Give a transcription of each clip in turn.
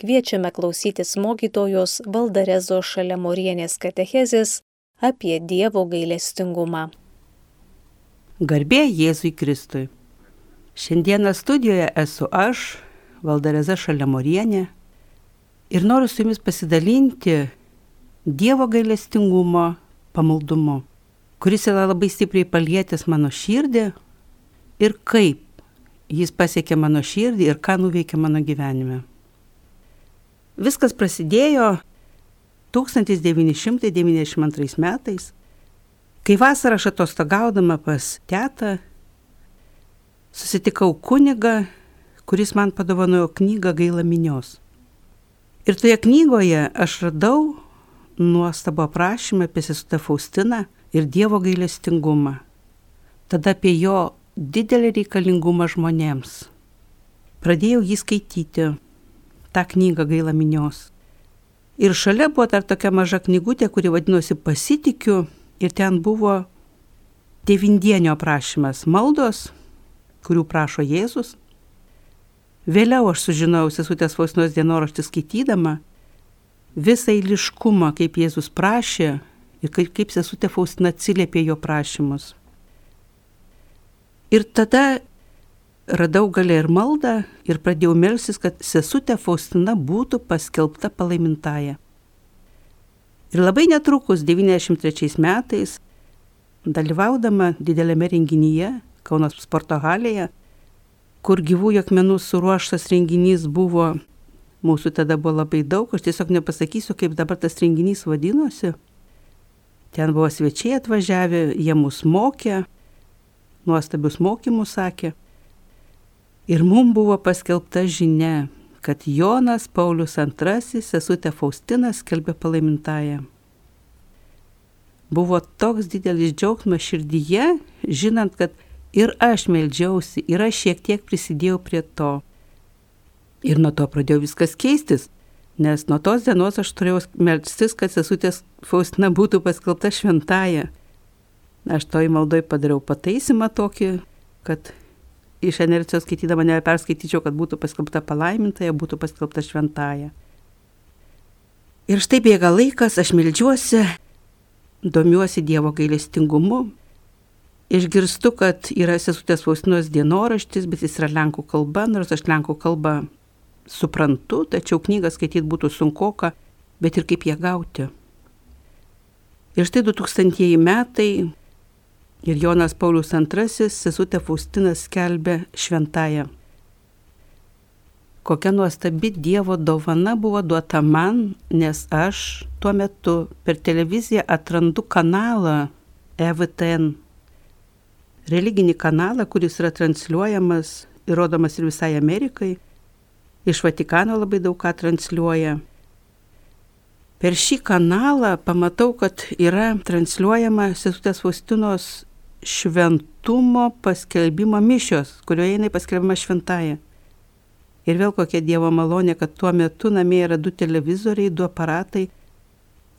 kviečiame klausytis mokytojos Valdarezo Šalemorienės katechezės apie Dievo gailestingumą. Garbė Jėzui Kristui. Šiandieną studijoje esu aš, Valdareza Šalemorienė, ir noriu su jumis pasidalinti Dievo gailestingumo pamaldumu, kuris yra labai stipriai palietęs mano širdį ir kaip jis pasiekė mano širdį ir ką nuveikė mano gyvenime. Viskas prasidėjo 1992 metais, kai vasarą aš atostogaudama pas tetą susitikau kunigą, kuris man padovanojo knygą Gaila minios. Ir toje knygoje aš radau nuostabą aprašymą apie sesutę Faustiną ir Dievo gailestingumą. Tada apie jo didelį reikalingumą žmonėms. Pradėjau jį skaityti, tą knygą gaila minios. Ir šalia buvo dar tokia maža knygutė, kuri vadinosi Pasitikiu ir ten buvo devindienio aprašymas maldos, kurių prašo Jėzus. Vėliau aš sužinojau sesutės Fausnos dienoraštį skaitydama visą eiliškumą, kaip Jėzus prašė ir kaip, kaip sesutė Faustina atsiliepė jo prašymus. Ir tada radau galę ir maldą ir pradėjau melsis, kad sesutė Faustina būtų paskelbta palaimintaja. Ir labai netrukus, 93 metais, dalyvaudama didelėme renginyje Kaunos sporto halėje, kur gyvųjų akmenų suruoštas renginys buvo, mūsų tada buvo labai daug, aš tiesiog nepasakysiu, kaip dabar tas renginys vadinosi. Ten buvo svečiai atvažiavę, jie mus mokė, nuostabius mokymus sakė. Ir mums buvo paskelbta žinia, kad Jonas Paulius II sesutė Faustina skelbė palaimintąją. Buvo toks didelis džiaugsmas širdyje, žinant, kad ir aš meldžiausi, ir aš šiek tiek prisidėjau prie to. Ir nuo to pradėjo viskas keistis, nes nuo tos dienos aš turėjau melstis, kad sesutės Faustina būtų paskelbta šventąją. Aš toj maldoj padariau pataisimą tokį, kad iš inercijos skaitydama neperskaityčiau, kad būtų paskelbta palaimintaja, būtų paskelbta šventąja. Ir štai bėga laikas, aš mildžiuosi, domiuosi Dievo gailestingumu, išgirstu, kad yra sesutės Faustinos dienoraštis, bet jis yra lenkų kalba, nors aš lenkų kalbą suprantu, tačiau knygą skaityti būtų sunkoka, bet ir kaip ją gauti. Ir štai 2000 metai, Ir Jonas Paulius II sesutė Faustina skelbė šventąją. Kokia nuostabi Dievo dovana buvo duota man, nes aš tuo metu per televiziją atrandu kanalą EVTN. Religinį kanalą, kuris yra transliuojamas ir rodomas ir visai Amerikai. Iš Vatikano labai daug ką transliuoja. Per šį kanalą pamatau, kad yra transliuojama Sesutės Faustinos šventumo paskelbimo mišios, kurioje jinai paskelbima šventąją. Ir vėl kokia Dievo malonė, kad tuo metu namie yra du televizoriai, du aparatai.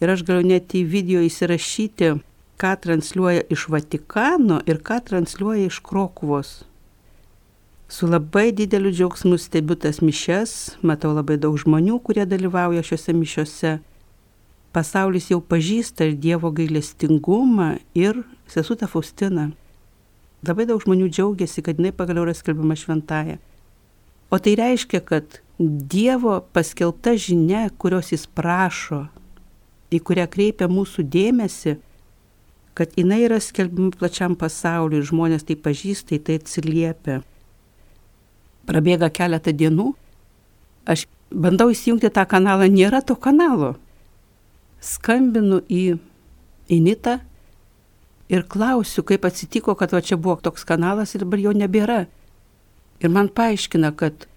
Ir aš galiu net į video įsirašyti, ką transliuoja iš Vatikano ir ką transliuoja iš Krokuvos. Su labai dideliu džiaugsmu stebiu tas mišes, matau labai daug žmonių, kurie dalyvauja šiuose mišiuose pasaulis jau pažįsta ir Dievo gailestingumą ir sesutę Faustiną. Labai daug žmonių džiaugiasi, kad jinai pagaliau yra skelbiama šventąją. O tai reiškia, kad Dievo paskelbta žinia, kurios jis prašo, į kurią kreipia mūsų dėmesį, kad jinai yra skelbiama plačiam pasauliu ir žmonės tai pažįsta, tai atsiliepia. Prabėga keletą dienų, aš bandau įsijungti tą kanalą, nėra to kanalo skambinu į Initą ir klausiu, kaip atsitiko, kad va čia buvo toks kanalas ir dabar jo nebėra. Ir man paaiškina, kad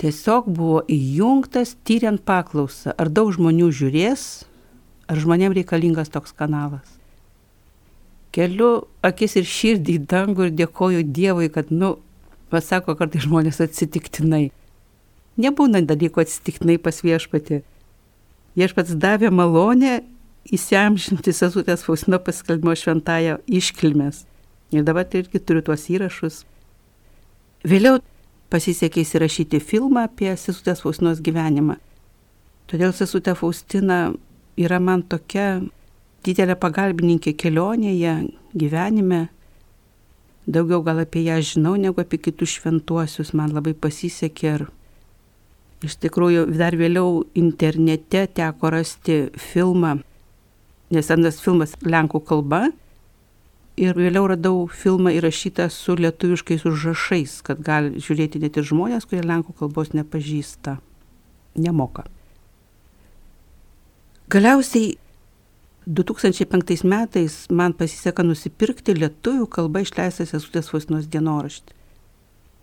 tiesiog buvo įjungtas tyriant paklausą, ar daug žmonių žiūrės, ar žmonėms reikalingas toks kanalas. Keliu akis ir širdį į dangų ir dėkoju Dievui, kad, nu, pasako kartai žmonės atsitiktinai. Nebūna dalykų atsitiktinai pas viešpatį. Viešpats davė malonę įsiamžinti sesutės Faustino paskelbimo šventąją iškilmės. Ir dabar tai irgi turiu tuos įrašus. Vėliau pasisekė įsirašyti filmą apie sesutės Faustinos gyvenimą. Todėl sesutė Faustina yra man tokia didelė pagalbininkė kelionėje, gyvenime. Daugiau gal apie ją žinau negu apie kitus šventuosius, man labai pasisekė ir iš tikrųjų dar vėliau internete teko rasti filmą, nes senas filmas lenkų kalba. Ir vėliau radau filmą įrašytą su lietuviškais užrašais, kad gali žiūrėti net ir žmonės, kurie lenkų kalbos nepažįsta, nemoka. Galiausiai 2005 metais man pasiseka nusipirkti lietuvių kalbą išleistą sesutės Vosnos dienoraštį.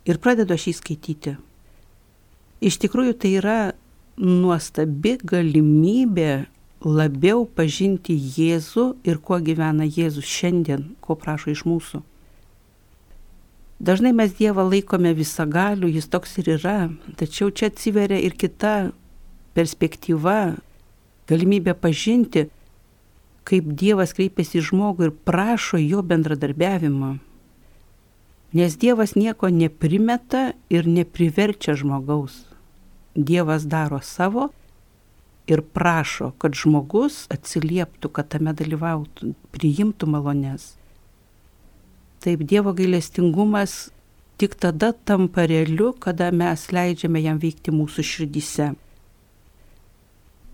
Ir pradedu aš jį skaityti. Iš tikrųjų tai yra nuostabi galimybė labiau pažinti Jėzų ir kuo gyvena Jėzus šiandien, ko prašo iš mūsų. Dažnai mes Dievą laikome visagaliu, jis toks ir yra, tačiau čia atsiveria ir kita perspektyva, galimybė pažinti, kaip Dievas kreipiasi į žmogų ir prašo jo bendradarbiavimo. Nes Dievas nieko neprimeta ir nepriverčia žmogaus. Dievas daro savo ir prašo, kad žmogus atsilieptų, kad tame dalyvautų, priimtų malonės. Taip Dievo gailestingumas tik tada tampa realiu, kada mes leidžiame jam veikti mūsų širdyse.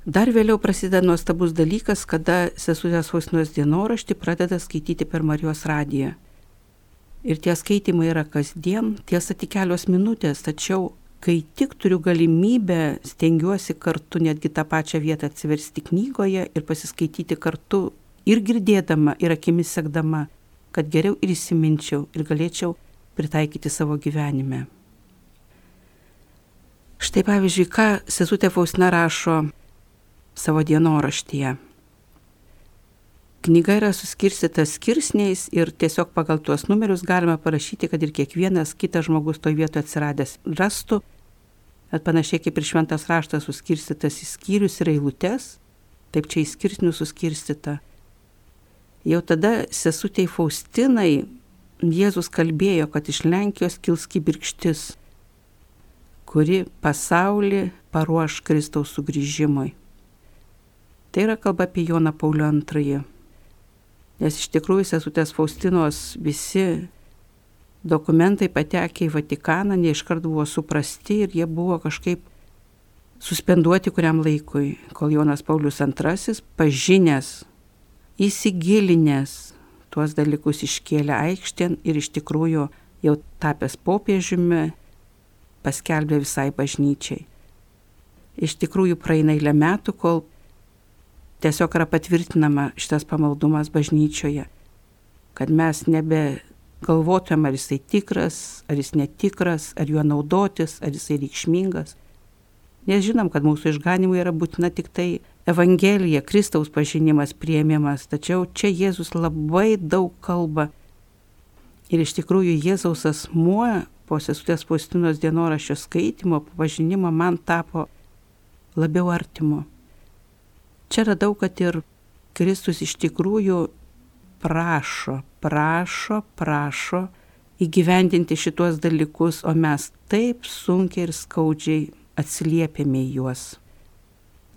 Dar vėliau prasideda nuostabus dalykas, kada sesutės Fausnos dienoraštį pradeda skaityti per Marijos radiją. Ir tie skaitimai yra kasdien, tiesa tik kelios minutės, tačiau kai tik turiu galimybę, stengiuosi kartu netgi tą pačią vietą atsiversti knygoje ir pasiskaityti kartu ir girdėdama, ir akimis sekdama, kad geriau ir įsiminčiau ir galėčiau pritaikyti savo gyvenime. Štai pavyzdžiui, ką sesutė Faustina rašo savo dienoraštyje. Knyga yra suskirstyta skirsniais ir tiesiog pagal tuos numerius galima parašyti, kad ir kiekvienas kitas žmogus toje vietoje atsiradęs rastų, bet panašiai kaip ir šventas raštas suskirstytas į skyrius ir eilutes, taip čia į skirsnių suskirstyta. Jau tada sesutei Faustinai Jėzus kalbėjo, kad iš Lenkijos kils kibirkštis, kuri pasaulį paruoš Kristaus sugrįžimui. Tai yra kalba apie Joną Paulių II. Nes iš tikrųjų sesutės Faustinos visi dokumentai patekę į Vatikaną neiškart buvo suprasti ir jie buvo kažkaip suspenduoti kuriam laikui, kol Jonas Paulius II pažinęs, įsigilinęs tuos dalykus iškėlė aikštėn ir iš tikrųjų jau tapęs popiežiumi paskelbė visai bažnyčiai. Iš tikrųjų praeina eilę metų, kol tiesiog yra patvirtinama šitas pamaldumas bažnyčioje, kad mes nebe galvotumėm, ar jisai tikras, ar jis netikras, ar juo naudotis, ar jisai reikšmingas. Nes žinom, kad mūsų išganimui yra būtina tik tai Evangelija, Kristaus pažinimas, prieimimas, tačiau čia Jėzus labai daug kalba. Ir iš tikrųjų Jėzaus asmuo po sesutės Paustinos dienoraščio skaitimo, pažinimo man tapo labiau artimu. Čia radau, kad ir Kristus iš tikrųjų prašo, prašo, prašo įgyvendinti šituos dalykus, o mes taip sunkiai ir skaudžiai atsiliepėme į juos.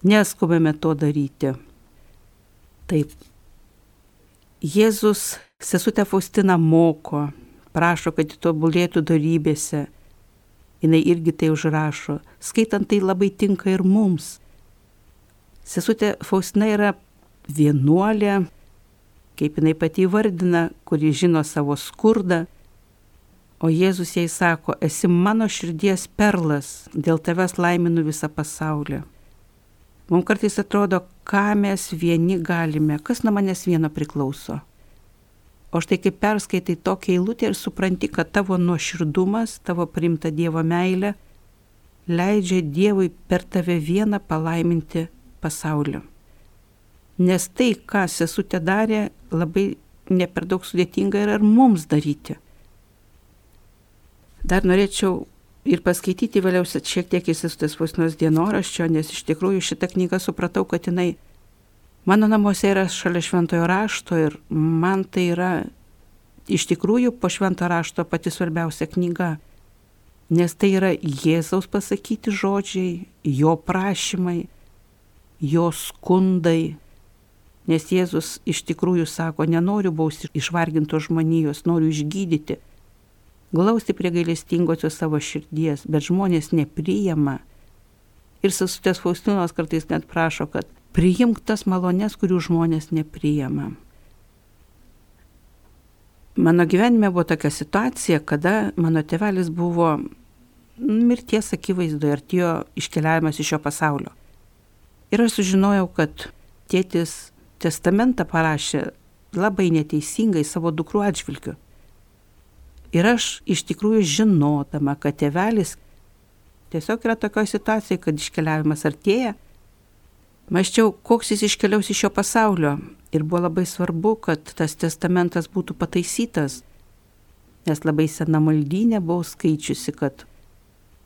Neskubame to daryti. Taip. Jėzus sesutę Faustiną moko, prašo, kad tobulėtų darybėse. Jis irgi tai užrašo. Skaitant tai labai tinka ir mums. Sesutė Faustina yra vienuolė, kaip jinai pati įvardina, kuri žino savo skurdą, o Jėzus jai sako, esi mano širdies perlas, dėl tavęs laiminu visą pasaulį. Mums kartais atrodo, ką mes vieni galime, kas nuo manęs vieno priklauso. O štai kaip perskaitai tokią eilutę ir supranti, kad tavo nuoširdumas, tavo primta Dievo meilė leidžia Dievui per tave vieną palaiminti pasauliu. Nes tai, ką sesutė darė, labai ne per daug sudėtinga yra ir mums daryti. Dar norėčiau ir paskaityti vėliau šiek tiek iš sesutės Faustinos dienoraščio, nes iš tikrųjų šitą knygą supratau, kad jinai mano namuose yra šalia šventojo rašto ir man tai yra iš tikrųjų po švento rašto pati svarbiausia knyga. Nes tai yra Jėzaus pasakyti žodžiai, jo prašymai, jo skundai. Nes Jėzus iš tikrųjų sako, nenoriu bausti išvargintos žmonijos, noriu išgydyti. Glausti prie gailestingosios savo širdies, bet žmonės nepriima. Ir sesutės Faustinos kartais net prašo, kad priimk tas malonės, kurių žmonės nepriima. Mano gyvenime buvo tokia situacija, kada mano tėvelis buvo mirties akivaizdoje, artėjo iškeliavimas iš šio pasaulio. Ir aš sužinojau, kad tėtis testamentą parašė labai neteisingai savo dukrų atžvilgiu. Ir aš iš tikrųjų žinodama, kad tėvelis tiesiog yra tokioje situacijoje, kad iškeliavimas artėja, maščiau, koks jis iškeliaus iš šio pasaulio. Ir buvo labai svarbu, kad tas testamentas būtų pataisytas, nes labai sena maldynė buvau skaičiusi, kad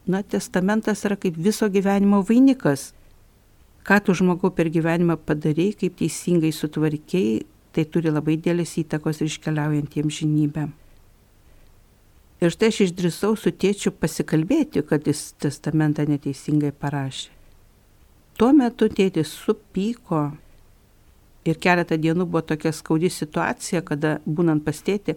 na, testamentas yra kaip viso gyvenimo vainikas. Ką tu žmogau per gyvenimą padarai, kaip teisingai sutvarkiai, tai turi labai dėlės įtakos ir iškeliaujantiems žinybėm. Ir štai aš išdrisau su tėčiu pasikalbėti, kad jis testamentą neteisingai parašė. Tuo metu tėtis supyko ir keletą dienų buvo tokia skaudi situacija, kada būnant pas tėtį,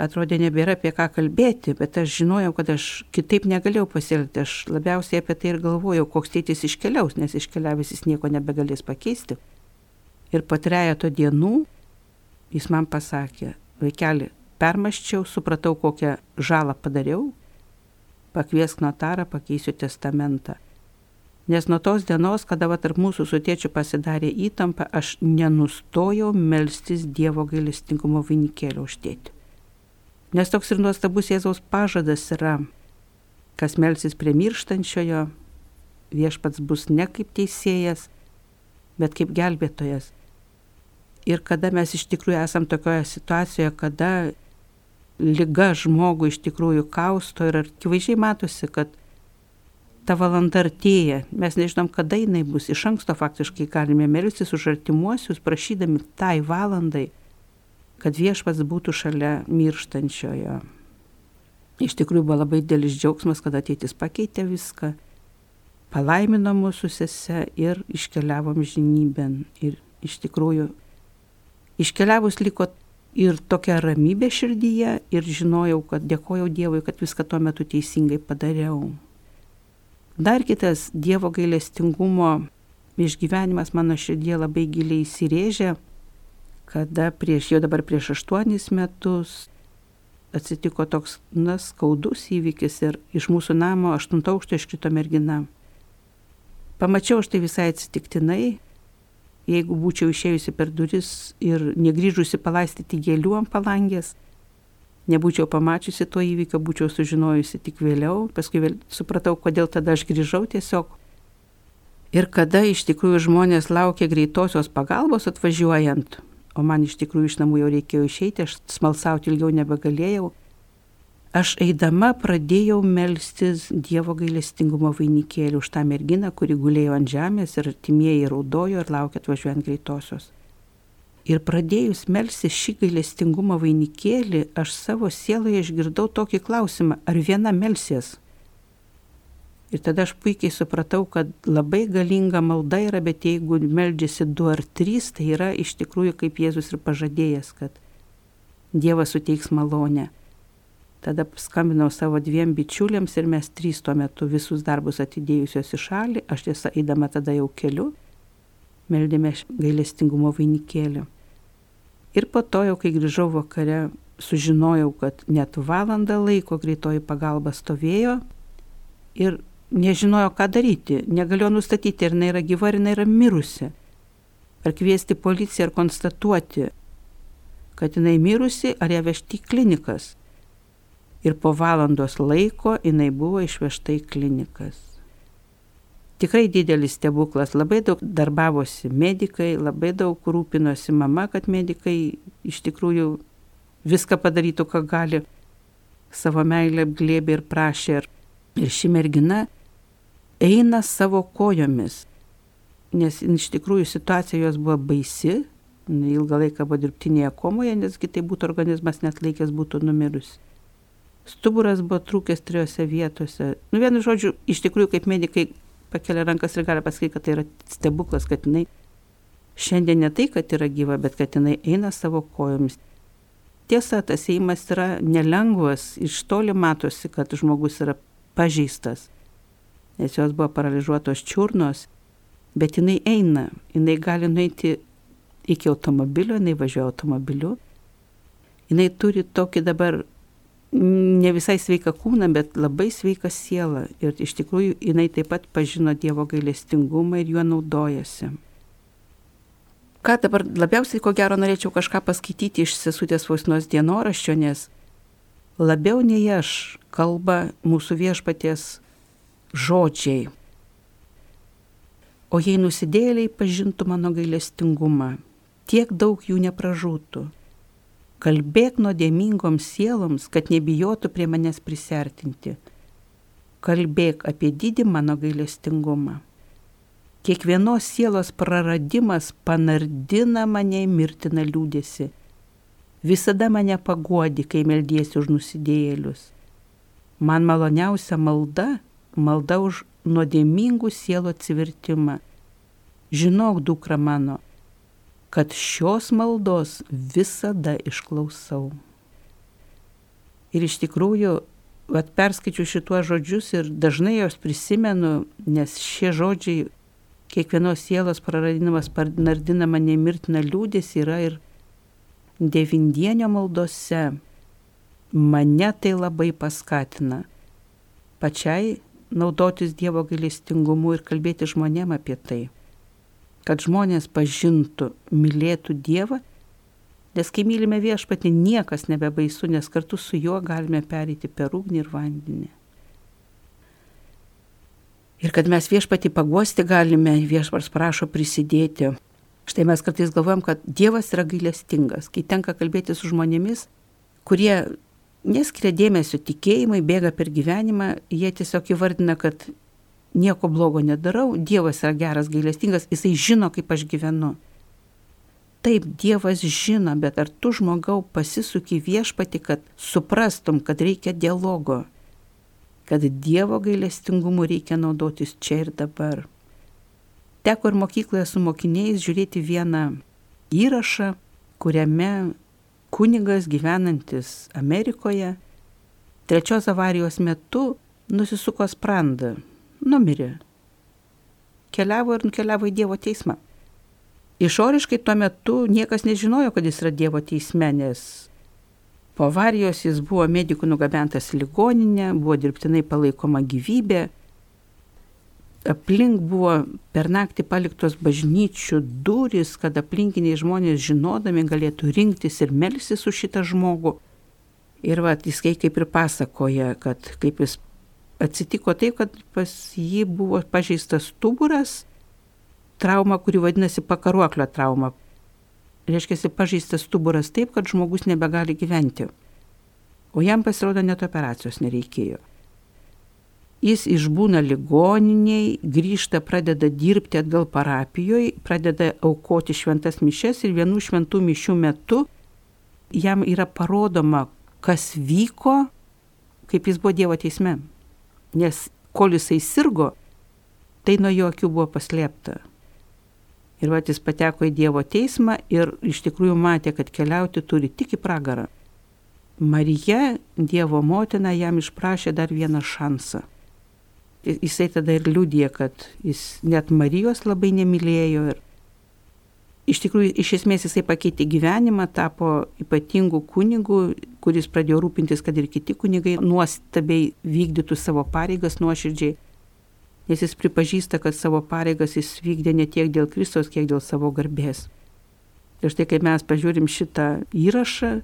atrodė nebėra apie ką kalbėti, bet aš žinojau, kad aš kitaip negalėjau pasielgti. Aš labiausiai apie tai ir galvojau, koks tėtis iškeliaus, nes iškeliavęs jis nieko nebegalės pakeisti. Ir po trejato dienų jis man pasakė, vaikeli, permaščiau, supratau, kokią žalą padariau, pakviesk notarą, pakeisiu testamentą. Nes nuo tos dienos, kada va tarp mūsų su tėčiu pasidarė įtampa, aš nenustojau melstis Dievo gailestingumo vainikėlio uždėti. Nes toks ir nuostabus Jėzaus pažadas yra, kas melsis prie mirštančiojo, viešpats bus ne kaip teisėjas, bet kaip gelbėtojas. Ir kada mes iš tikrųjų esam tokioje situacijoje, kada lyga žmogų iš tikrųjų kausto ir akivaizdžiai matosi, kad ta valanda artėja, mes nežinom, kada jinai bus, iš anksto faktiškai galime melstis už artimuosius, prašydami tai valandai kad viešpats būtų šalia mirštančiojo. Iš tikrųjų buvo labai didelis džiaugsmas, kad ateitis pakeitė viską, palaimino mūsų sese ir iškeliavom žinybėn. Ir iš tikrųjų iškeliavus liko ir tokia ramybė širdyje ir žinojau, kad dėkojau Dievui, kad viską tuo metu teisingai padariau. Dar kitas Dievo gailestingumo išgyvenimas mano širdie labai giliai įsirėžė kada prieš jau dabar prieš aštuonis metus atsitiko toks, na, skaudus įvykis ir iš mūsų namo aštuntą aukštą iškrito mergina. Pamačiau aš tai visai atsitiktinai, jeigu būčiau išėjusi per duris ir negryžusi palaistyti gėlių ant palangės, nebūčiau pamačiusi to įvykio, būčiau sužinojusi tik vėliau, paskui vėl supratau, kodėl tada aš grįžau tiesiog. Ir kada iš tikrųjų žmonės laukia greitosios pagalbos atvažiuojant, o man iš tikrųjų iš namų jau reikėjo išeiti, aš smalsauti ilgiau nebegalėjau. Aš eidama pradėjau melstis Dievo gailestingumo vainikėlį už tą merginą, kuri gulėjo ant žemės ir artimieji raudojo ir laukė atvažiuojant greitosios. Ir pradėjus melsti šį gailestingumo vainikėlį, aš savo sieloje išgirdau tokį klausimą, ar viena melsies? Ir tada aš puikiai supratau, kad labai galinga malda yra, bet jeigu meldžiasi du ar trys, tai yra iš tikrųjų kaip Jėzus ir pažadėjęs, kad Dievas suteiks malonę. Tada skambinau savo dviem bičiuliams ir mes trys tuo metu visus darbus atidėjusios į šalį, aš tiesa eidama tada jau keliu, meldėme gailestingumo vainikėlį. Ir po to jau, kai grįžau vakare, sužinojau, kad net valandą laiko greitoji pagalba stovėjo ir nežinojo, ką daryti, negalėjo nustatyti, ar jinai yra gyva, ar jinai yra mirusi. Ar kviesti policiją, ar konstatuoti, kad jinai mirusi, ar ją vežti į klinikas. Ir po valandos laiko jinai buvo išvežta į klinikas. Tikrai didelis stebuklas, labai daug darbavosi medikai, labai daug rūpinosi mama, kad medikai iš tikrųjų viską padarytų, ką gali, savo meilę glėbė ir prašė. Ir ši mergina eina savo kojomis. Nes iš tikrųjų situacija jos buvo baisi, ilgą laiką buvo dirbtinėje komoje, nesgi tai būtų organizmas net laikęs būtų numirus. Stuburas buvo trūkęs trijose vietose. Nu, vienu žodžiu, iš tikrųjų, kaip medikai pakelia rankas ir gali pasakyti, kad tai yra stebuklas, kad jinai šiandien ne tai, kad yra gyva, bet kad jinai eina savo kojomis. Tiesa, tas įimas yra nelengvas, iš toli matosi, kad žmogus yra pažeistas, nes jos buvo paralyžiuotos čiurnos, bet jinai eina, jinai gali nueiti iki automobilio, jinai važiuoja automobiliu, jinai turi tokį dabar ne visai sveiką kūną, bet labai sveiką sielą. Ir iš tikrųjų jinai taip pat pažino Dievo gailestingumą ir juo naudojasi. Ką dabar labiausiai, ko gero, norėčiau kažką paskaityti iš sesutės Vausnos dienoraščio, nes labiau nei aš kalba mūsų viešpaties žodžiai. O jei nusidėliai pažintų mano gailestingumą, tiek daug jų nepražūtų Kalbėk nuodėmingoms sieloms, kad nebijotų prie manęs prisertinti. Kalbėk apie didį mano gailestingumą. Kiekvienos sielos praradimas panardina mane mirtiną liūdėsi. Visada mane paguodi, kai meldiesi už nusidėjėlius. Man maloniausia malda - malda už nuodėmingų sielo atsivertimą. Žinok, dukra mano, kad šios maldos visada išklausau. Ir iš tikrųjų, vat, perskaičiu šituos žodžius ir dažnai jos prisimenu, nes šie žodžiai kiekvienos sielos praradinimas nardina mane mirtiną liūdės yra ir devindienio maldose. Mane tai labai paskatina pačiai naudotis Dievo gailestingumu ir kalbėti žmonėm apie tai kad žmonės pažintų, mylėtų Dievą, nes kai mylime viešpatį, niekas nebebaisu, nes kartu su juo galime perėti per ugnį ir vandenį. Ir kad mes viešpatį paguosti galime, viešpars prašo prisidėti. Štai mes kartais galvojam, kad Dievas yra gailestingas, kai tenka kalbėti su žmonėmis, kurie neskiria dėmesio tikėjimui, bėga per gyvenimą, jie tiesiog įvardina, kad nieko blogo nedarau, Dievas yra geras, gailestingas, jisai žino, kaip aš gyvenu. Taip, Dievas žino, bet ar tu žmogau pasisuki viešpati, kad suprastum, kad reikia dialogo, kad Dievo gailestingumu reikia naudotis čia ir dabar. Teko ir mokykloje su mokiniais žiūrėti vieną įrašą, kuriame kunigas gyvenantis Amerikoje trečios avarijos metu nusisuko sprandą numirė. Keliavo ir nukeliavo į Dievo teismą. Išoriškai tuo metu niekas nežinojo, kad jis yra Dievo teisme, nes po avarijos jis buvo medikų nugabentas ligoninė, buvo dirbtinai palaikoma gyvybė, aplink buvo per naktį paliktos bažnyčių durys, kad aplinkiniai žmonės žinodami galėtų rinktis ir melsis už šitą žmogų. Ir va, jis kaip ir pasakoja, kad kaip jis atsitiko taip, kad pas jį buvo pažeistas stuburas, trauma, kuri vadinasi pakaruoklio trauma. Reiškia, pažeistas stuburas taip, kad žmogus nebegali gyventi. O jam pasirodo net operacijos nereikėjo. Jis išbūna ligoniniai, grįžta, pradeda dirbti atgal parapijoje, pradeda aukoti šventas mišes ir vienų šventų mišių metu jam yra parodoma, kas vyko, kaip jis buvo Dievo teisme nes kol jisai sirgo, tai nuo jo akių buvo paslėpta. Ir va jis pateko į Dievo teismą ir iš tikrųjų matė, kad keliauti turi tik į pragarą. Marija, Dievo motina, jam išprašė dar vieną šansą. Jisai tada ir liūdė, kad jis net Marijos labai nemylėjo ir iš tikrųjų, iš esmės jisai pakeitė gyvenimą, tapo ypatingų kunigų, kuris pradėjo rūpintis, kad ir kiti kunigai nuostabiai vykdytų savo pareigas nuoširdžiai, nes jis pripažįsta, kad savo pareigas jis vykdė ne tiek dėl Kristos, kiek dėl savo garbės. Ir štai kai mes pažiūrim šitą įrašą,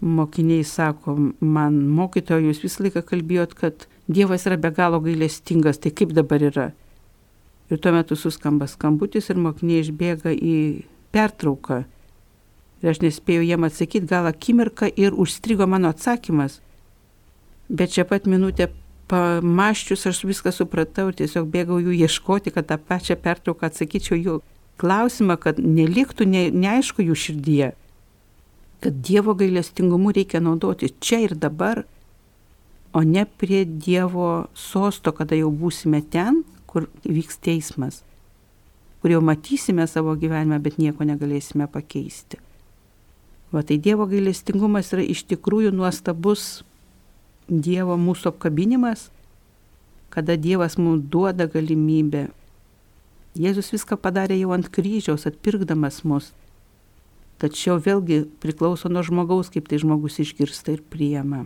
mokiniai sako, man mokytojo, jūs visą laiką kalbėjot, kad Dievas yra be galo gailestingas, tai kaip dabar yra? Ir tuo metu suskamba skambutis ir mokiniai išbėga į pertrauką. Ir aš nespėjau jiem atsakyti, gal akimirką ir užstrigo mano atsakymas. Bet čia pat minutę pamaščius aš viską supratau ir tiesiog bėgau jų ieškoti, kad tą pačią pertrauką atsakyčiau jų klausimą, kad neliktų ne, neaišku jų širdyje. Kad Dievo gailestingumu reikia naudoti čia ir dabar, o ne prie Dievo sosto, kada jau būsime ten, kur vyks teismas, kur jau matysime savo gyvenimą, bet nieko negalėsime pakeisti. Va tai Dievo gailestingumas yra iš tikrųjų nuostabus Dievo mūsų apkabinimas, kada Dievas mums duoda galimybę. Jėzus viską padarė jau ant kryžiaus, atpirkdamas mus. Tačiau vėlgi priklauso nuo žmogaus, kaip tai žmogus išgirsta ir priema.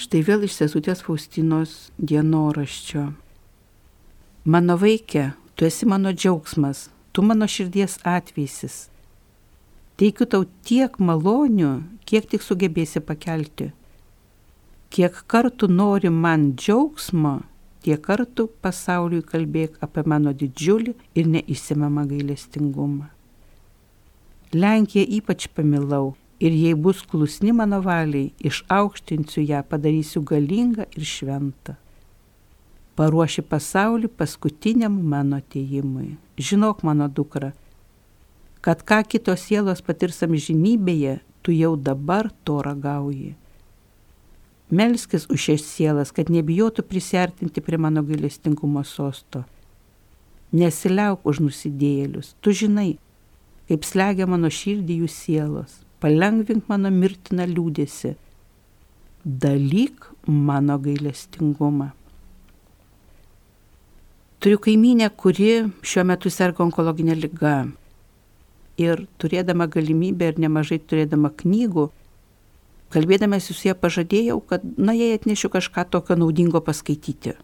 Štai vėl iš sesutės Faustinos dienoraščio. Mano vaikė, tu esi mano džiaugsmas, tu mano širdies atveisis. Teikiu tau tiek malonių, kiek tik sugebėsi pakelti. Kiek kartų nori man džiaugsmo, tiek kartų pasauliui kalbėk apie mano didžiulį ir neįsimamą gailestingumą. Lenkiją ypač pamilau ir jei bus klusni mano valiai, išaukštinsiu ją, padarysiu galingą ir šventą. Paruoši pasaulį paskutiniam mano atėjimui. Žinok, mano dukra, kad ką kitos sielos patirs amžinybėje, tu jau dabar to ragauji. Melskis už šias sielas, kad nebijotų prisertinti prie mano gailestingumo sosto. Nesiliauk už nusidėjėlius, tu žinai, kaip slegia mano širdį jų sielos, palengvink mano mirtiną liūdėsi, dalyk mano gailestingumą. Turiu kaiminę, kuri šiuo metu serga onkologinė lyga ir turėdama galimybę ir nemažai turėdama knygų, kalbėdamas su jie pažadėjau, kad, na, jei atnešiu kažką tokio naudingo paskaityti.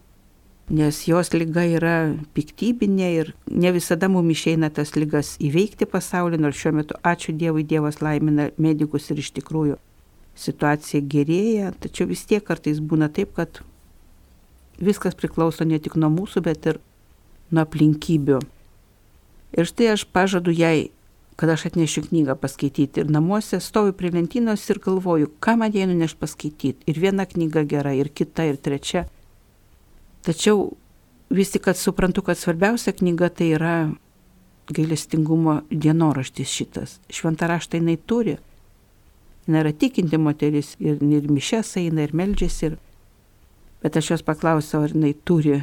Nes jos lyga yra piktybinė ir ne visada mums išeina tas lygas įveikti pasaulį, nors šiuo metu, ačiū Dievui, Dievas laimina medikus ir iš tikrųjų situacija gerėja, tačiau vis tiek kartais būna taip, kad viskas priklauso ne tik nuo mūsų, bet ir nuo aplinkybių. Ir štai aš pažadu jai kad aš atnešiu knygą paskaityti ir namuose stoviu prie lentynos ir galvoju, ką man jai nuneš paskaityti. Ir viena knyga gera, ir kita, ir trečia. Tačiau vis tik, kad suprantu, kad svarbiausia knyga tai yra gailestingumo dienoraštis šitas. Šventą raštą jinai turi. Jis yra tikinti moteris ir, ir mišes eina ir meldžiasi. Ir... Bet aš jos paklausiau, ar jinai turi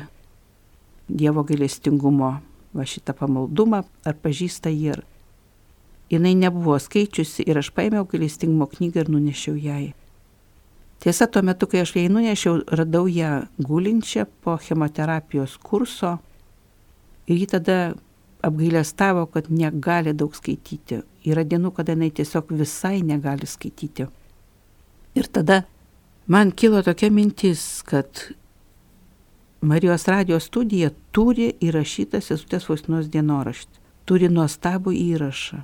Dievo gailestingumo va šitą pamaldumą, ar pažįsta jį. Ir jinai nebuvo skaičiusi ir aš paėmiau gailestingumo knygą ir nunešiau jai. Tiesa, tuo metu, kai aš jai nunešiau, radau ją gulinčią po chemoterapijos kurso ir ji tada apgailestavo, kad negali daug skaityti. Yra dienų, kada jinai tiesiog visai negali skaityti. Ir tada man kilo tokia mintis, kad Marijos radijos studija turi įrašytą sesutės Faustinos dienoraštį, turi nuostabų įrašą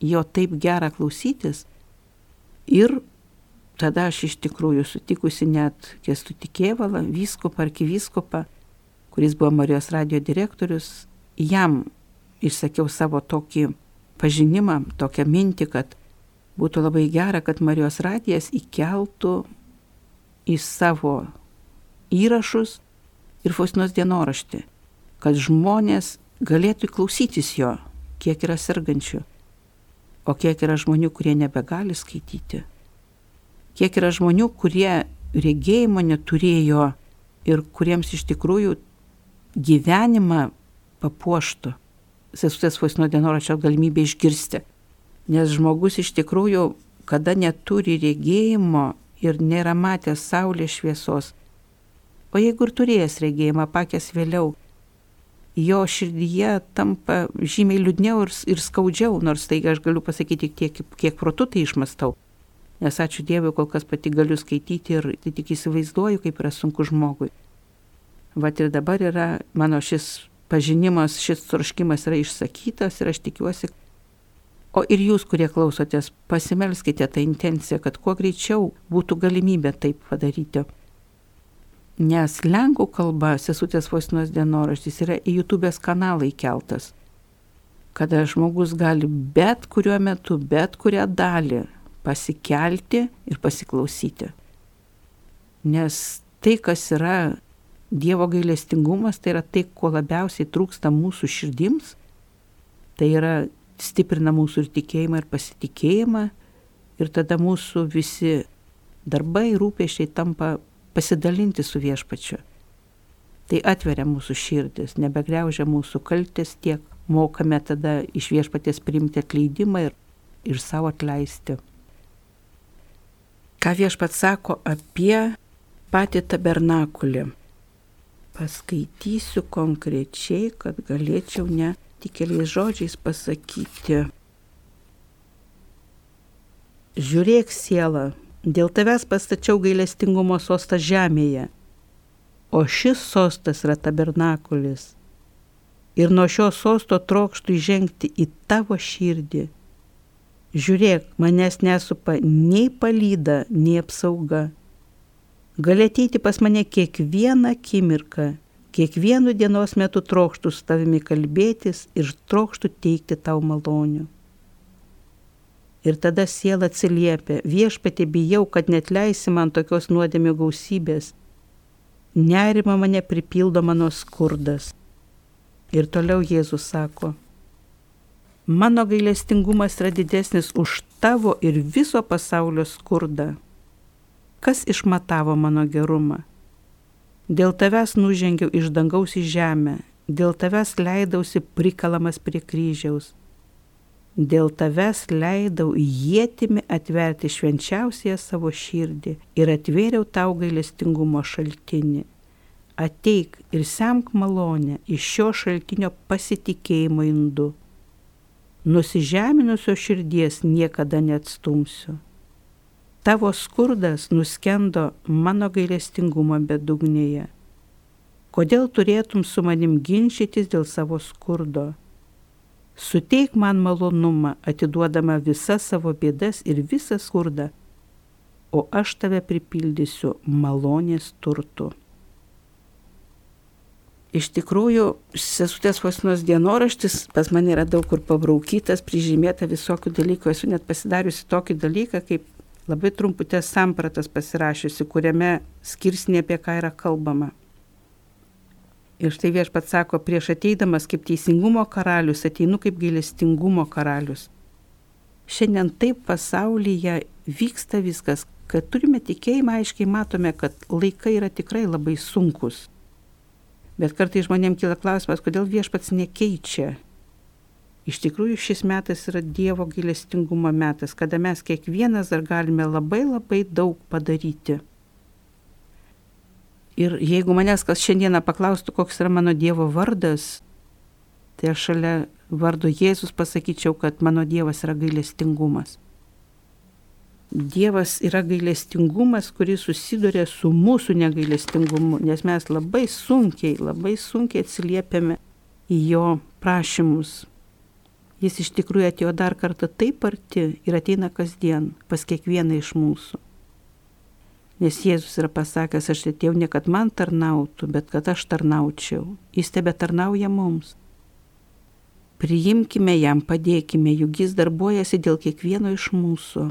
jo taip gera klausytis. Ir tada aš iš tikrųjų sutikusi net Kestutį Kievalą, vyskupą, arkivyskupą, kuris buvo Marijos radio direktorius, jam išsakiau savo tokį pažinimą, tokią mintį, kad būtų labai gera, kad Marijos radijas įkeltų į savo įrašus ir Faustinos dienoraštį, kad žmonės galėtų klausytis jo, kiek yra sergančių, O kiek yra žmonių, kurie nebegali skaityti. Kiek yra žmonių, kurie regėjimo neturėjo ir kuriems iš tikrųjų gyvenimą papuoštų sesutės Fausino dienoračio galimybę išgirsti. Nes žmogus iš tikrųjų, kada neturi regėjimo ir nėra matęs saulės šviesos, o jeigu ir turėjęs regėjimą, pakęs vėliau, jo širdyje tampa žymiai liūdniau ir, ir skaudžiau, nors tai aš galiu pasakyti tiek, kiek protu tai išmastau. Nes ačiū Dievui, kol kas pati galiu skaityti ir tai tik įsivaizduoju, kaip yra sunku žmogui. Vat ir dabar yra mano šis pažinimas, šis troškimas yra išsakytas ir aš tikiuosi, o ir jūs, kurie klausotės, pasimelskite tą intenciją, kad kuo greičiau būtų galimybė taip padaryti. Nes lenkų kalba sesutės Faustinos dienoraštis yra į YouTube'ės kanalą įkeltas, kada žmogus gali bet kuriuo metu, bet kurią dalį pasikelti ir pasiklausyti. Nes tai, kas yra Dievo gailestingumas, tai yra tai, ko labiausiai trūksta mūsų širdims, tai yra stiprina mūsų ir tikėjimą, ir pasitikėjimą, ir tada mūsų visi darbai, rūpešiai tampa pasidalinti su viešpačiu. Tai atveria mūsų širdis, nebegriaužia mūsų kaltės tiek, mokame tada iš viešpaties priimti atleidimą ir, ir savo atleisti. Ką viešpats sako apie patį tabernakulį. Paskaitysiu konkrečiai, kad galėčiau ne tik keliais žodžiais pasakyti. Žiūrėk sielą, dėl tavęs pastačiau gailestingumo sostą žemėje, o šis sostas yra tabernakulis. Ir nuo šio sosto trokštų įžengti į tavo širdį. Žiūrėk, manęs nesupa nei palyda, nei apsauga Gali ateiti pas mane kiekvieną akimirką, kiekvienu dienos metu trokštų su tavimi kalbėtis ir trokštų teikti tau malonių. Ir tada siela atsiliepia, viešpatė bijau, kad net leisi man tokios nuodėmio gausybės. Nerima mane pripildo mano skurdas. Ir toliau Jėzus sako, mano gailestingumas yra didesnis už tavo ir viso pasaulio skurdą kas išmatavo mano gerumą. Dėl tavęs nužengiau iš dangaus į žemę, dėl tavęs leidausi prikalamas prie kryžiaus. Dėl tavęs leidau jėtimi atverti švenčiausiąją savo širdį ir atvėriau tau gailestingumo šaltinį. Ateik ir semk malonę iš šio šaltinio pasitikėjimo indu. Nusižeminusio širdies niekada neatstumsiu Tavo skurdas nuskendo mano gailestingumo bedugnėje. Kodėl turėtum su manim ginčytis dėl savo skurdo? Suteik man malonumą, atiduodama visas savo bėdas ir visą skurdą, o aš tave pripildysiu malonės turtu. Iš tikrųjų, sesutės Fosinos dienoraštis pas mane yra daug kur pabraukytas, prižymėta visokių dalykų. Esu net pasidariusi tokį dalyką, kaip labai trumputės sampratas pasirašiusi, kuriame skirsnė apie ką yra kalbama. Ir štai viešpats sako, prieš ateidamas kaip teisingumo karalius, ateinu kaip gailestingumo karalius. Šiandien taip pasaulyje vyksta viskas, kad turime tikėjimą, aiškiai matome, kad laikai yra tikrai labai sunkus. Bet kartai žmonėms kyla klausimas, kodėl viešpats nekeičia Iš tikrųjų šis metas yra Dievo gailestingumo metas, kada mes kiekvienas dar galime labai labai daug padaryti. Ir jeigu manęs kas šiandieną paklaustų, koks yra mano Dievo vardas, tai aš šalia vardo Jėzus pasakyčiau, kad mano Dievas yra gailestingumas. Dievas yra gailestingumas, kuris susiduria su mūsų negailestingumu, nes mes labai sunkiai, labai sunkiai atsiliepiame į jo prašymus, Jis iš tikrųjų atėjo dar kartą taip arti ir ateina kasdien pas kiekvieną iš mūsų. Nes Jėzus yra pasakęs, aš atėjau ne kad man tarnautų, bet kad aš tarnaučiau. Jis tebe tarnauja mums. Priimkime jam, padėkime, juk jis darbuojasi dėl kiekvieno iš mūsų.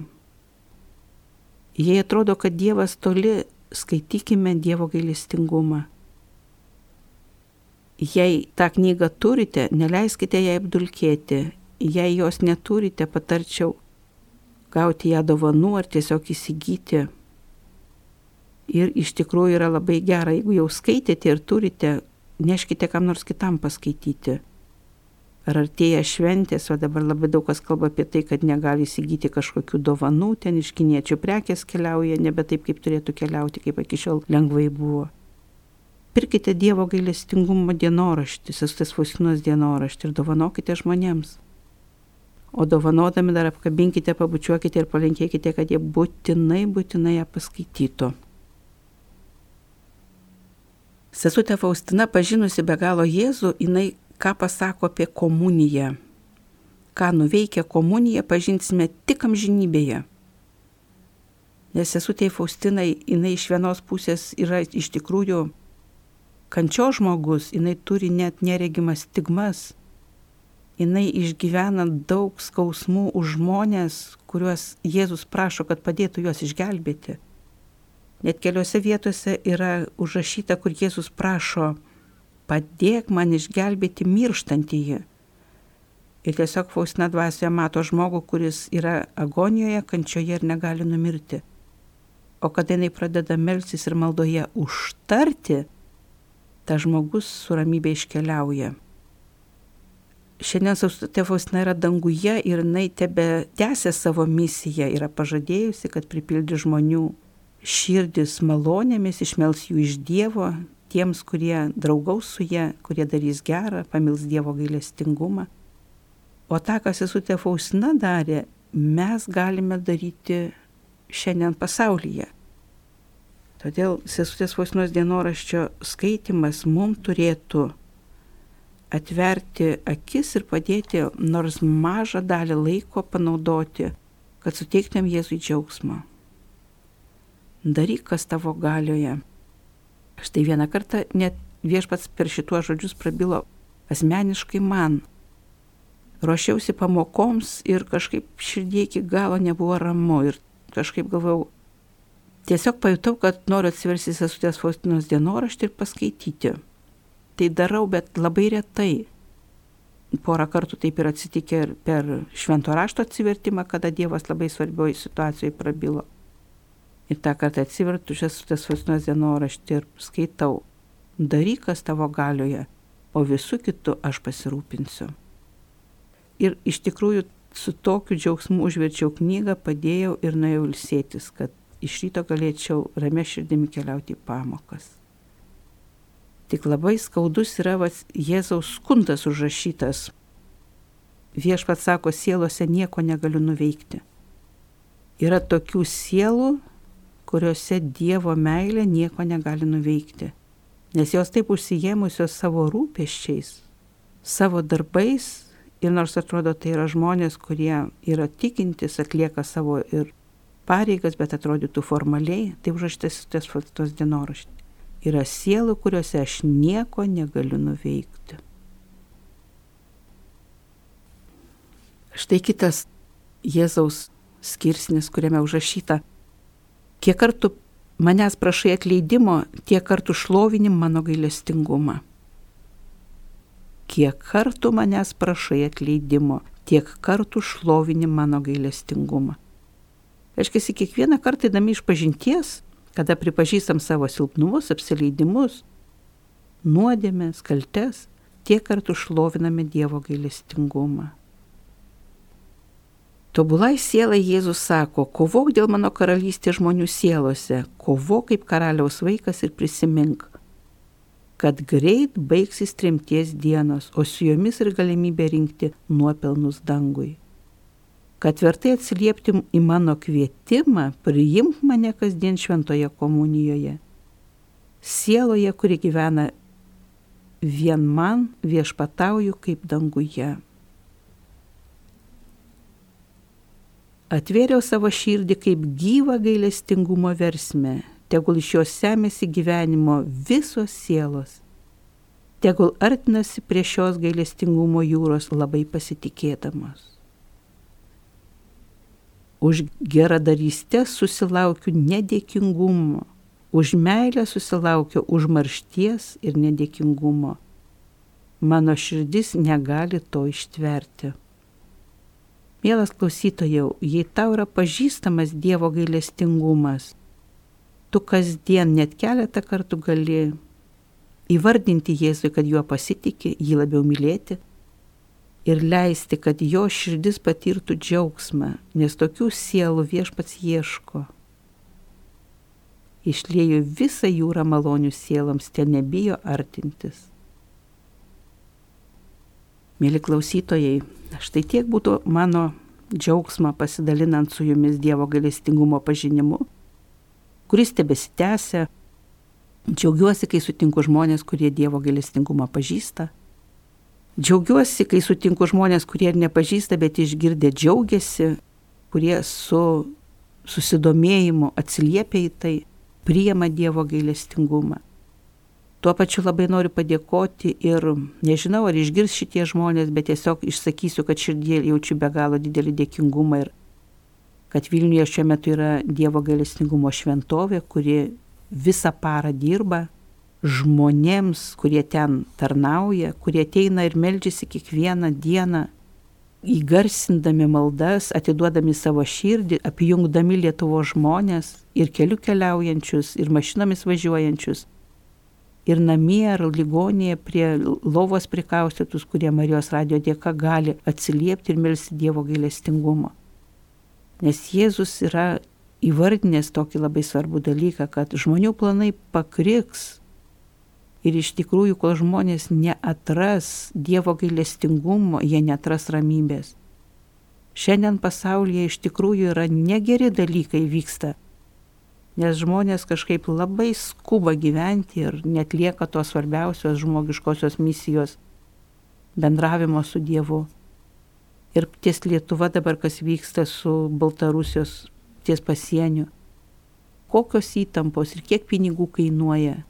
Jei atrodo, kad Dievas toli, skaitykime Dievo gailestingumą. Jei tą knygą turite, neleiskite ją apdulkėti, jei jos neturite, patarčiau gauti ją dovanų ar tiesiog įsigyti. Ir iš tikrųjų yra labai gera, jeigu jau skaitėte ir turite, neškite kam nors kitam paskaityti. Ar artėja šventės, o dabar labai daug kas kalba apie tai, kad negali įsigyti kažkokių dovanų, ten iš kiniečių prekės keliauja, nebe taip, kaip turėtų keliauti, kaip iki šiol lengvai buvo. Pirkite Dievo gailestingumo dienoraštį, sestas Faustinos dienoraštį ir dovanokite žmonėms. O dovanodami dar apkabinkite, pabučiuokite ir palinkėkite, kad jie būtinai, būtinai ją paskaitytų. Sesutė Faustina, pažinusi be galo Jėzų, jinai ką pasako apie komuniją. Ką nuveikia komunija, pažinsime tik amžinybėje. Nes sesutė Faustinai, jinai iš vienos pusės yra iš tikrųjų kančio žmogus, jinai turi net neregimas stigmas jinai išgyvena daug skausmų už žmonės, kuriuos Jėzus prašo, kad padėtų juos išgelbėti. Net keliose vietose yra užrašyta, kur Jėzus prašo, padėk man išgelbėti mirštantįjį. Ir tiesiog Faustina dvasioje mato žmogų, kuris yra agonijoje, kančioje ir negali numirti. O kada jinai pradeda melsis ir maldoje užtarti, tas žmogus su ramybė iškeliauja. Šiandien Saustutė Faustina yra danguje ir jinai tebe tęsia savo misiją, yra pažadėjusi, kad pripildi žmonių širdis malonėmis, išmels jų iš Dievo, tiems, kurie draugaus su jie, kurie darys gerą, pamils Dievo gailestingumą. O tą, ką sesutė Faustina darė, mes galime daryti šiandien pasaulyje. Todėl sesutės Faustinos dienoraščio skaitimas mums turėtų atverti akis ir padėti nors mažą dalį laiko panaudoti, kad suteiktum Jėzui džiaugsmą. Daryk, kas tavo galioje. Štai vieną kartą net viešpats per šituos žodžius prabilo asmeniškai man. Ruošiausi pamokoms ir kažkaip širdie iki galo nebuvo ramu ir kažkaip galvojau, tiesiog pajutau, kad noriu atsiversti sesutės Faustinos dienoraštį ir paskaityti. Tai darau, bet labai retai. Porą kartų taip ir atsitikė ir per švento rašto atsivertimą, kada Dievas labai svarbioje situacijoje prabilo. Ir tą kartą atsivertu šias tas Faustinos dienoraštį ir skaitau, daryk, kas tavo galioje, o visų kitų aš pasirūpinsiu. Ir iš tikrųjų su tokiu džiaugsmu užverčiau knygą, padėjau ir nuėjau ilsėtis, kad iš ryto galėčiau ramia širdimi keliauti į pamokas. Tik labai skaudus yra vas, Jėzaus skundas užrašytas. Viešpats sako, sielose nieko negaliu nuveikti. Yra tokių sielų, kuriuose Dievo meilė nieko negali nuveikti. Nes jos taip užsijėmusios savo rūpeščiais, savo darbais ir nors atrodo tai yra žmonės, kurie yra tikintis, atlieka savo ir pareigas, bet atrodytų formaliai, tai užrašytas tos, tos dienoraštį. Yra sielų, kuriuose aš nieko negaliu nuveikti. Štai kitas Jėzaus skirsnis, kuriame užrašyta, Kiek kartų manęs prašai atleidimo, tiek kartų šlovinim mano gailestingumą. Kiek kartų manęs prašai atleidimo, tiek kartų šlovinim mano gailestingumą. Reiškia, kiekvieną kartą įdami iš pažinties, kada pripažįstam savo silpnumus, apsileidimus, nuodėmės, kaltes, tiek kartų šloviname Dievo gailestingumą. Tobulai sielai Jėzus sako, kovok dėl mano karalystės žmonių sielose, kovok kaip karaliaus vaikas ir prisimink, kad greit baigsis trimties dienos, o su jomis ir galimybė rinkti nuopelnus dangui. Kad vertai atsiliepti į mano kvietimą, priimk mane kasdien šventoje komunijoje. Sieloje, kuri gyvena vien man, viešpatauju kaip danguje. Atvėriau savo širdį kaip gyvą gailestingumo versmę, tegul iš jos semėsi gyvenimo visos sielos. Tegul artinasi prie šios gailestingumo jūros labai pasitikėdamos. Už geradarystę susilaukiu nedėkingumo, už meilę susilaukiu užmaršties ir nedėkingumo. Mano širdis negali to ištverti. Mielas klausytojau, jei tau yra pažįstamas Dievo gailestingumas, tu kasdien net keletą kartų gali įvardinti Jėzui, kad juo pasitikė, jį labiau mylėti ir leisti, kad jo širdis patirtų džiaugsmą, nes tokių sielų viešpats ieško. Išlieju visą jūrą malonių sieloms, ten nebijo artintis. Mėly klausytojai, štai tiek būtų mano džiaugsmą pasidalinant su jumis Dievo galestingumo pažinimu, kuris tebesitęsia. Džiaugiuosi, kai sutinku žmonės, kurie Dievo galestingumą pažįsta. Džiaugiuosi, kai sutinku žmonės, kurie ir nepažįsta, bet išgirdę džiaugiasi, kurie su susidomėjimu atsiliepia į tai, priema Dievo gailestingumą. Tuo pačiu labai noriu padėkoti ir nežinau, ar išgirs šitie žmonės, bet tiesiog išsakysiu, kad širdie jaučiu be galo didelį dėkingumą ir kad Vilniuje šiuo metu yra Dievo gailestingumo šventovė, kuri visą parą dirba žmonėms, kurie ten tarnauja, kurie ateina ir melžiasi kiekvieną dieną, įgarsindami maldas, atiduodami savo širdį, apjungdami Lietuvo žmonės ir keliu keliaujančius, ir mašinomis važiuojančius ir namie, ar ligonėje prie lovos prikaustytus, kurie Marijos radio dėka gali atsiliepti ir melsti Dievo gailestingumo. Nes Jėzus yra įvardinęs tokį labai svarbų dalyką, kad žmonių planai pakriks. Ir iš tikrųjų, kol žmonės neatras Dievo gailestingumo, jie netras ramybės. Šiandien pasaulyje iš tikrųjų yra negeri dalykai vyksta nes žmonės kažkaip labai skuba gyventi ir netlieka tos svarbiausios žmogiškosios misijos bendravimo su Dievu. Ir ties Lietuva dabar kas vyksta su Baltarusijos ties pasieniu. Kokios įtampos ir kiek pinigų kainuoja.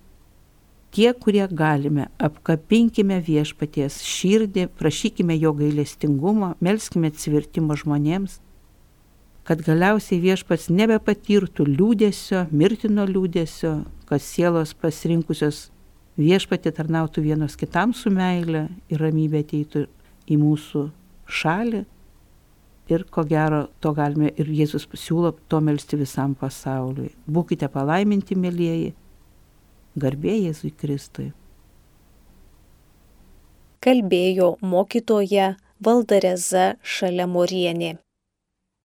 Tie, kurie galime, apkapinkime viešpaties širdį, prašykime jo gailestingumo, melskime atsivertimo žmonėms kad galiausiai viešpats nebepatirtų liūdėsio, mirtino liūdėsio, kad sielos pasirinkusios viešpatį tarnautų vienos kitam su meile ir ramybė ateitų į mūsų šalį. Ir ko gero, to galime ir Jėzus siūlo to melstį visam pasauliui. Būkite palaiminti, mėlyjeji, garbė Jėzui Kristui. Kalbėjo mokytoja Valdareza Šalemorienė.